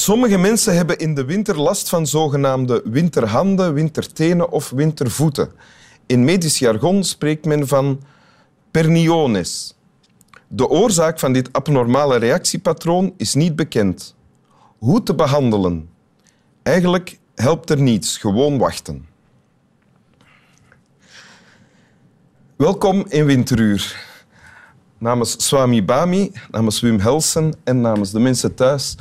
Sommige mensen hebben in de winter last van zogenaamde winterhanden, wintertenen of wintervoeten. In medisch jargon spreekt men van perniones. De oorzaak van dit abnormale reactiepatroon is niet bekend. Hoe te behandelen? Eigenlijk helpt er niets, gewoon wachten. Welkom in Winteruur. Namens Swami Bami, namens Wim Helsen en namens de mensen thuis,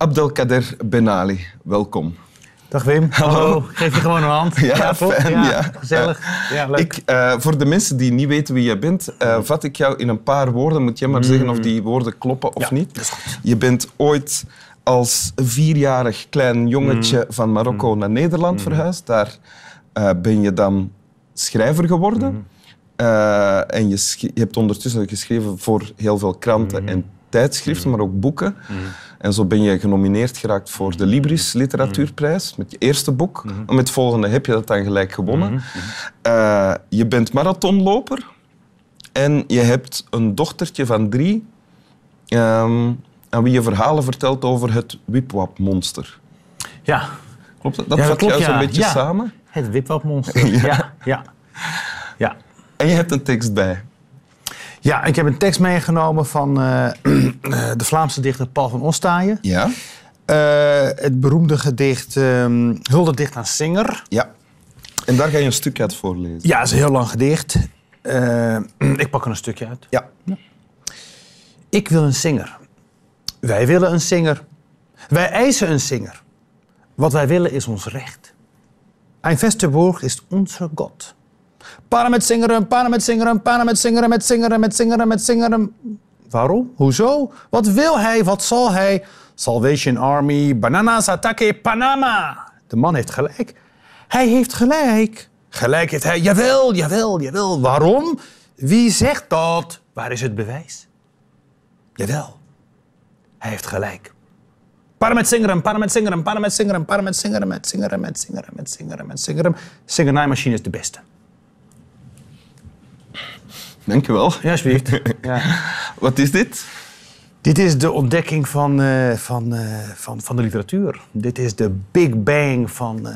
Abdelkader Benali. Welkom. Dag Wim. Hallo. Geef je gewoon een hand. Ja, fijn, ja. Gezellig. Ja, leuk. Ik, eh, voor de mensen die niet weten wie jij bent, eh, vat ik jou in een paar woorden. Moet jij maar zeggen of die woorden kloppen of Ja, niet. dat is goed. Je bent ooit als vierjarig klein jongetje van Marokko naar Nederland verhuisd. Daar eh, ben je dan schrijver geworden. En je, je hebt ondertussen geschreven voor heel veel kranten en tijdschriften, maar ook boeken. En zo ben je genomineerd geraakt voor de Libris Literatuurprijs met je eerste boek. En met het volgende heb je dat dan gelijk gewonnen. Eh, je bent marathonloper en je hebt een dochtertje van drie ehm, aan wie je verhalen vertelt over het Wipwap-monster. Ja. Klopt dat? Dat Ja, dat vat klopt, jou zo'n beetje Ja. samen. Het wipwapmonster. Ja. Ja. Ja. En je hebt een tekst bij. Ja, ik heb een tekst meegenomen van eh, eh, de Vlaamse dichter Paul van Ostaaien. Ja? Eh, het beroemde gedicht ehm Huldedicht aan Singer. Ja. En daar ga je een stuk uit voorlezen. Ja, het is een heel lang gedicht. Ik pak er een stukje uit. Ja. Ik wil een zinger. Wij willen een zinger. Wij eisen een zinger. Wat wij willen is ons recht. Ein Westerborg is onze God. Pannen met zingeren, pannen met zingeren, pannen met zingeren, met zingeren, met zingeren, met zingeren. Waarom? Hoezo? Wat wil hij? Wat zal hij? Salvation Army, Bananas Attaque Panama. De man heeft gelijk. Hij heeft gelijk. Gelijk heeft hij. Jawel, jawel, jawel. Waarom? Wie zegt dat? Waar is het bewijs? Jawel. Hij heeft gelijk. Para met zingeren, para met zingeren, para met zingeren, para met zingeren, met zingeren, met zingeren, met zingeren, met zingeren. Is de beste. Dank je wel. Ja, alsjeblieft. Ja. Wat is dit? Dit is de ontdekking van, eh, van, eh, van, van de literatuur. Dit is de big bang van, eh,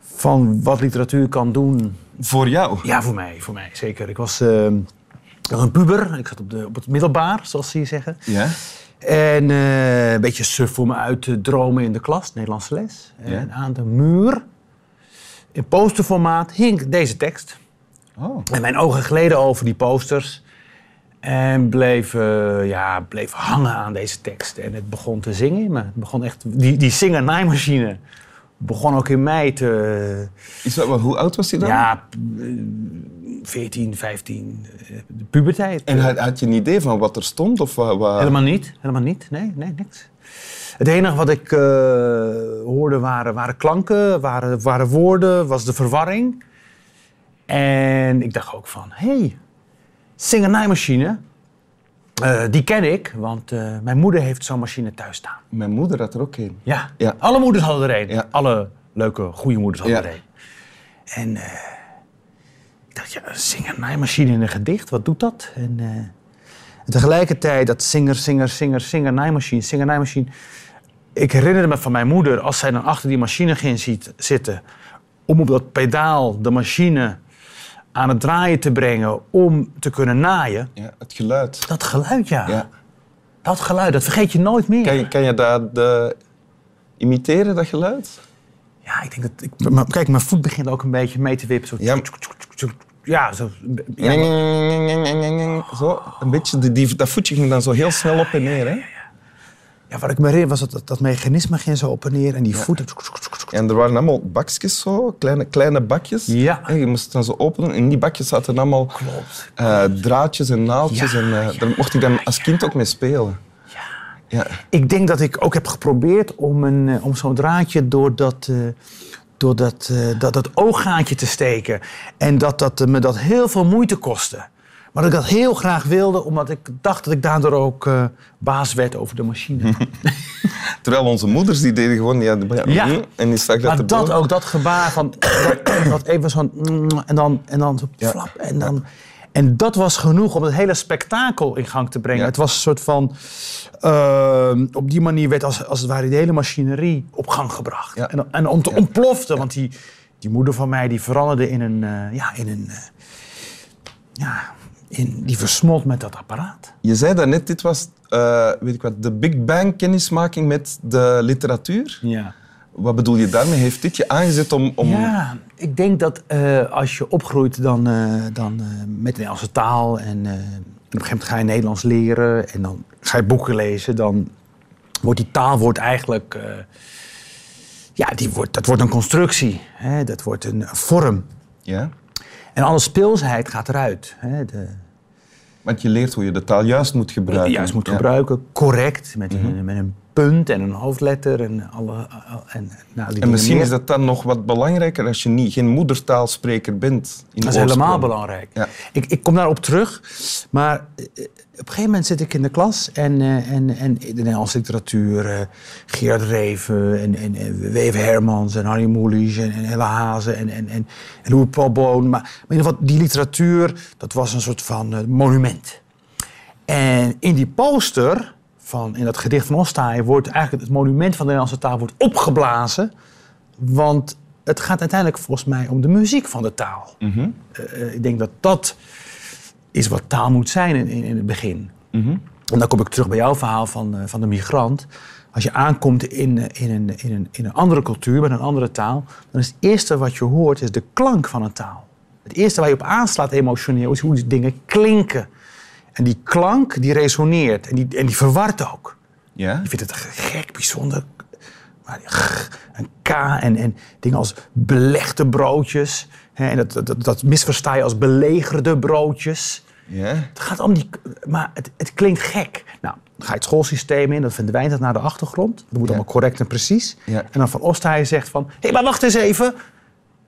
van wat literatuur kan doen. Voor jou. Ja, voor mij, voor mij zeker. Ik was, eh, ik was een puber. Ik zat op, de, op het middelbaar, zoals ze hier zeggen. Ja? En een beetje suf voor me uit te dromen in de klas, Nederlandse les. En aan de muur, in posterformaat, hing deze tekst. Oh. En mijn ogen gleden over die posters. En bleef, eh, ja, bleef hangen aan deze tekst. En het begon te zingen in me. Het begon echt, die, die zinger-naaimachine begon ook in mij te... Is dat, wel- hoe oud was hij dan? Ja, eh, 14, 15, eh, de puberteit. En had, had je een idee van wat er stond? Of wat- Helemaal niet, helemaal niet. Nee, nee, niks. Het enige wat ik eh, hoorde waren, waren klanken, waren, waren woorden, was de verwarring. En ik dacht ook van, hé, hey, zingernaaimachine, eh die ken ik, want eh, mijn moeder heeft zo'n machine thuis staan. Mijn moeder had er ook een. Ja, Ja. alle moeders hadden er een. Ja. Alle leuke, goede moeders hadden Ja. er een. En eh, ik dacht, ja, een zingernaaimachine in een gedicht, wat doet dat? En, en tegelijkertijd dat zinger, zinger, zinger, zingernaaimachine, zingernaaimachine. Ik herinnerde me van mijn moeder, als zij dan achter die machine ging ziet, zitten... om op dat pedaal de machine aan het draaien te brengen om te kunnen naaien. Ja, het geluid. Dat geluid, ja. Ja. Dat geluid, dat vergeet je nooit meer. Kan je, kan je dat eh, imiteren, dat geluid? Ja, ik denk dat... Ik, maar kijk, mijn voet begint ook een beetje mee te wippen. Zo. Ja. Ja, zo. Ja, Zo, een beetje, die, die, dat voetje ging dan zo heel snel op en neer. Hè? Ja, wat ik me herinner was dat, dat, mechanisme ging zo op en neer. En die voeten... En er waren allemaal bakjes zo, kleine, kleine bakjes. Ja. En je moest dan zo openen. En in die bakjes zaten allemaal eh, draadjes en naaldjes. En eh, daar mocht ik dan als kind ook mee spelen. Ja. Ik denk dat ik ook heb geprobeerd om, een, eh, om zo'n draadje door dat... eh, door dat, dat, dat ooggaatje te steken. En dat dat me dat heel veel moeite kostte. Maar dat ik dat heel graag wilde, omdat ik dacht dat ik daardoor ook eh, baas werd over de machine. Terwijl onze moeders die deden gewoon... Ja, mm, En die stak dat Maar dat ook, dat gebaar van dat, dat even zo'n mm, en dan, en dan zo Ja. flap en dan En dat was genoeg om het hele spektakel in gang te brengen. Ja. Het was een soort van... eh, op die manier werd als, als het ware de hele machinerie op gang gebracht. Ja. En, en om te ontplofte, want die, die moeder van mij die veranderde in een... eh, ja, in een... eh, ja, in, die versmolt met dat apparaat. Je zei daarnet, dit was eh, weet ik wat, de Big Bang kennismaking met de literatuur. Ja. Wat bedoel je daarmee? Heeft dit je aangezet om... om... Ja, ik denk dat eh, als je opgroeit dan, eh, dan, met de Nederlandse taal en op een gegeven moment ga je Nederlands leren en dan ga je boeken lezen, dan wordt die taal wordt eigenlijk, ja, die wordt, dat wordt een constructie, hè? dat wordt een vorm. Ja? En alle speelsheid gaat eruit. Hè? De, Want je leert hoe je de taal juist moet gebruiken. juist moet Ja. gebruiken, correct, met, een, met een punt en een hoofdletter en alle... En, nou, die En misschien meer. is dat dan nog wat belangrijker als je niet, geen moedertaalspreker bent. In Dat is helemaal belangrijk. Ja. Ik, ik kom daarop terug, maar eh, op een gegeven moment zit ik in de klas en, eh, en, en de Nederlandse literatuur, eh, Gerard Reven en, en, en W.F. Hermans en Harry Mulisch en, en Helle Hazen en, en, en, en Louis Paul Boon. Maar, maar in ieder geval, die literatuur, dat was een soort van monument. En in die poster, van, in dat gedicht van Ostaaien, wordt eigenlijk het monument van de Nederlandse taal wordt opgeblazen. Want het gaat uiteindelijk volgens mij om de muziek van de taal. Mhm. Eh, eh, ik denk dat dat is wat taal moet zijn in, in, in het begin. Mhm. En dan kom ik terug bij jouw verhaal van, eh, van de migrant. Als je aankomt in, in, een, in, een, in een andere cultuur, met een andere taal... dan is het eerste wat je hoort is de klank van een taal. Het eerste waar je op aanslaat emotioneel is hoe die dingen klinken. En die klank die resoneert en die, en die verwart ook. Ja? Je vindt het gek, bijzonder. Maar een K en, en dingen als belegde broodjes. Hè, en dat, dat, dat misversta je als belegerde broodjes. Ja? Het gaat om die... Maar het, het klinkt gek. Nou, dan ga je het schoolsysteem in, dan verdwijnt het naar de achtergrond. Dat moet Ja. allemaal correct en precies. Ja. En dan Van Ostaaien zegt van... Hé, maar wacht eens even.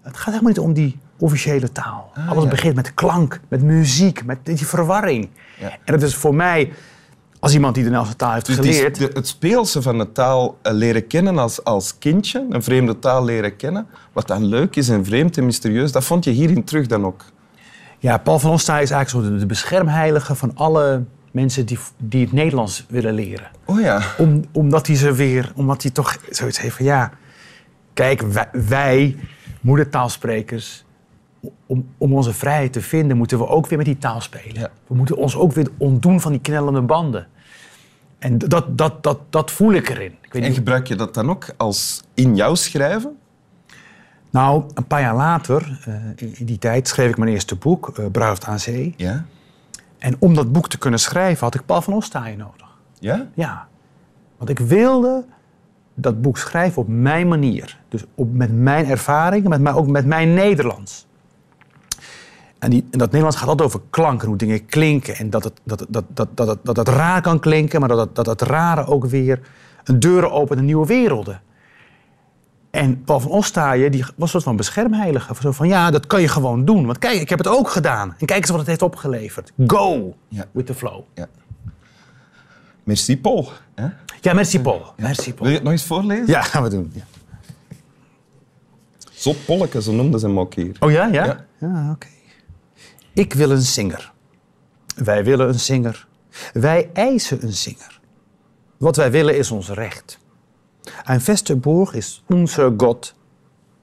Het gaat helemaal niet om die officiële taal. Ah, Alles ja. begint met klank, met muziek, met die verwarring. Ja. En dat is voor mij, als iemand die de Nederlandse taal heeft Dus geleerd... de- het speelse van de taal eh, leren kennen als, als kindje, een vreemde taal leren kennen, wat dan leuk is en vreemd en mysterieus, dat vond je hierin terug dan ook. Ja, Paul van Ostaaien is eigenlijk zo de, de beschermheilige van alle mensen die, die het Nederlands willen leren. Oh ja. Om, omdat hij ze weer, omdat hij toch zoiets heeft van ja, kijk, wij, wij moedertaalsprekers, om, om onze vrijheid te vinden, moeten we ook weer met die taal spelen. Ja. We moeten ons ook weer ontdoen van die knellende banden. En dat, dat, dat, dat voel ik erin. Ik weet En gebruik je dat dan ook als in jouw schrijven? nou, een paar jaar later, eh, in die tijd, schreef ik mijn eerste boek, eh Bruiloft aan Zee. Ja? En om dat boek te kunnen schrijven, had ik Paul van Ostaaien nodig. Ja? Ja, want ik wilde dat boek schrijven op mijn manier. Dus op, met mijn ervaringen, met mijn, ook met mijn Nederlands. En, die, en dat Nederlands gaat altijd over klanken, hoe dingen klinken. En dat het, dat, dat, dat, dat, dat, dat het raar kan klinken, maar dat het, dat het rare ook weer een deuren opent in nieuwe werelden. En Paul van Ostaaien die was een soort van beschermheilige. Zo van, ja, dat kan je gewoon doen. Want kijk, ik heb het ook gedaan. En kijk eens wat het heeft opgeleverd. Go Ja. with the flow. ja. Merci, Paul. Hè? Ja, merci Paul. Merci Wil Paul. je het nog eens voorlezen? Ja, gaan we doen. Ja. Zot Polleke, zo noemden ze hem ook hier. Oh ja, ja? Ja. Ja, oké. Ik wil een zinger. Wij willen een zinger. Wij eisen een zinger. Wat wij willen is ons recht. Ein Westerborg is onze God.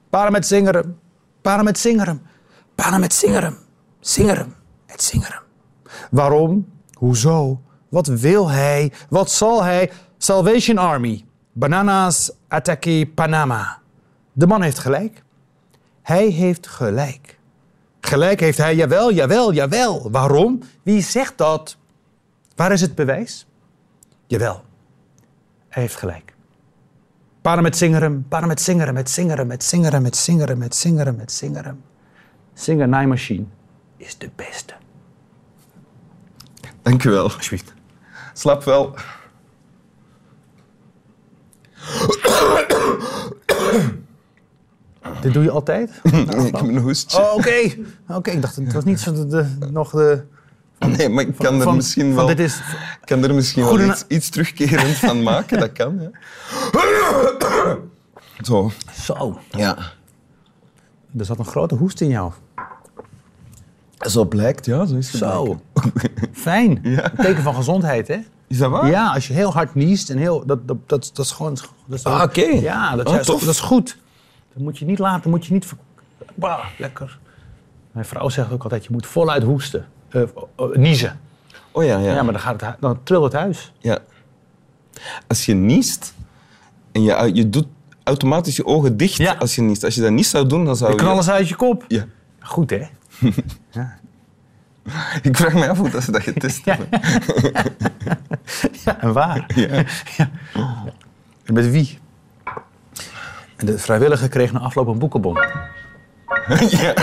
Para met zingeren. Para met zingeren. Para met zingeren. Zingeren. Het zingeren. Waarom? Hoezo? Wat wil hij? Wat zal hij? Salvation Army. Bananas Attacky Panama. De man heeft gelijk. Hij heeft gelijk. Gelijk heeft hij, jawel, jawel, jawel. Waarom? Wie zegt dat? Waar is het bewijs? Jawel, hij heeft gelijk. Para met zingeren, para met zingeren, met zingeren, met zingeren, met zingeren, met zingeren, met zingeren. Singer Naaimachine is de beste. Dank u wel. Alsjeblieft. Slap wel. Dit doe je altijd? ik heb een hoestje. Oh, oké. Oké, ik dacht, het was niet zo de, de- nog de... nee, maar ik kan er misschien van wel, dit is- kan er misschien wel iets, iets terugkerend van maken. Dat kan, ja. Zo, Zo, ja. er zat een grote hoest in jou. Zo blijkt, ja. Zo is het Zo. Fijn. Ja. Een teken van gezondheid, hè? Is dat waar? Ja, als je heel hard niest en heel... Dat, dat, dat, dat is gewoon... Dat is Ah, oké. Ja, dat, is, tof. dat is goed. Dat moet je niet laten, moet je niet... Bah, lekker. Mijn vrouw zegt ook altijd, je moet voluit hoesten. Eh, niezen. Oh ja, ja. Ja, maar dan, gaat het, dan trilt het huis. Ja. Als je niest en je, je doet automatisch je ogen dicht Ja. als je niest. Als je dat niet zou doen, dan zou Je je... knallen ze uit je kop. Ja. Goed, hè? Ik vraag me af hoe dat ze dat getest Ja. hebben. Ja, en waar? Ja. Met wie? En de vrijwilliger kreeg na afloop een boekenbon. ja.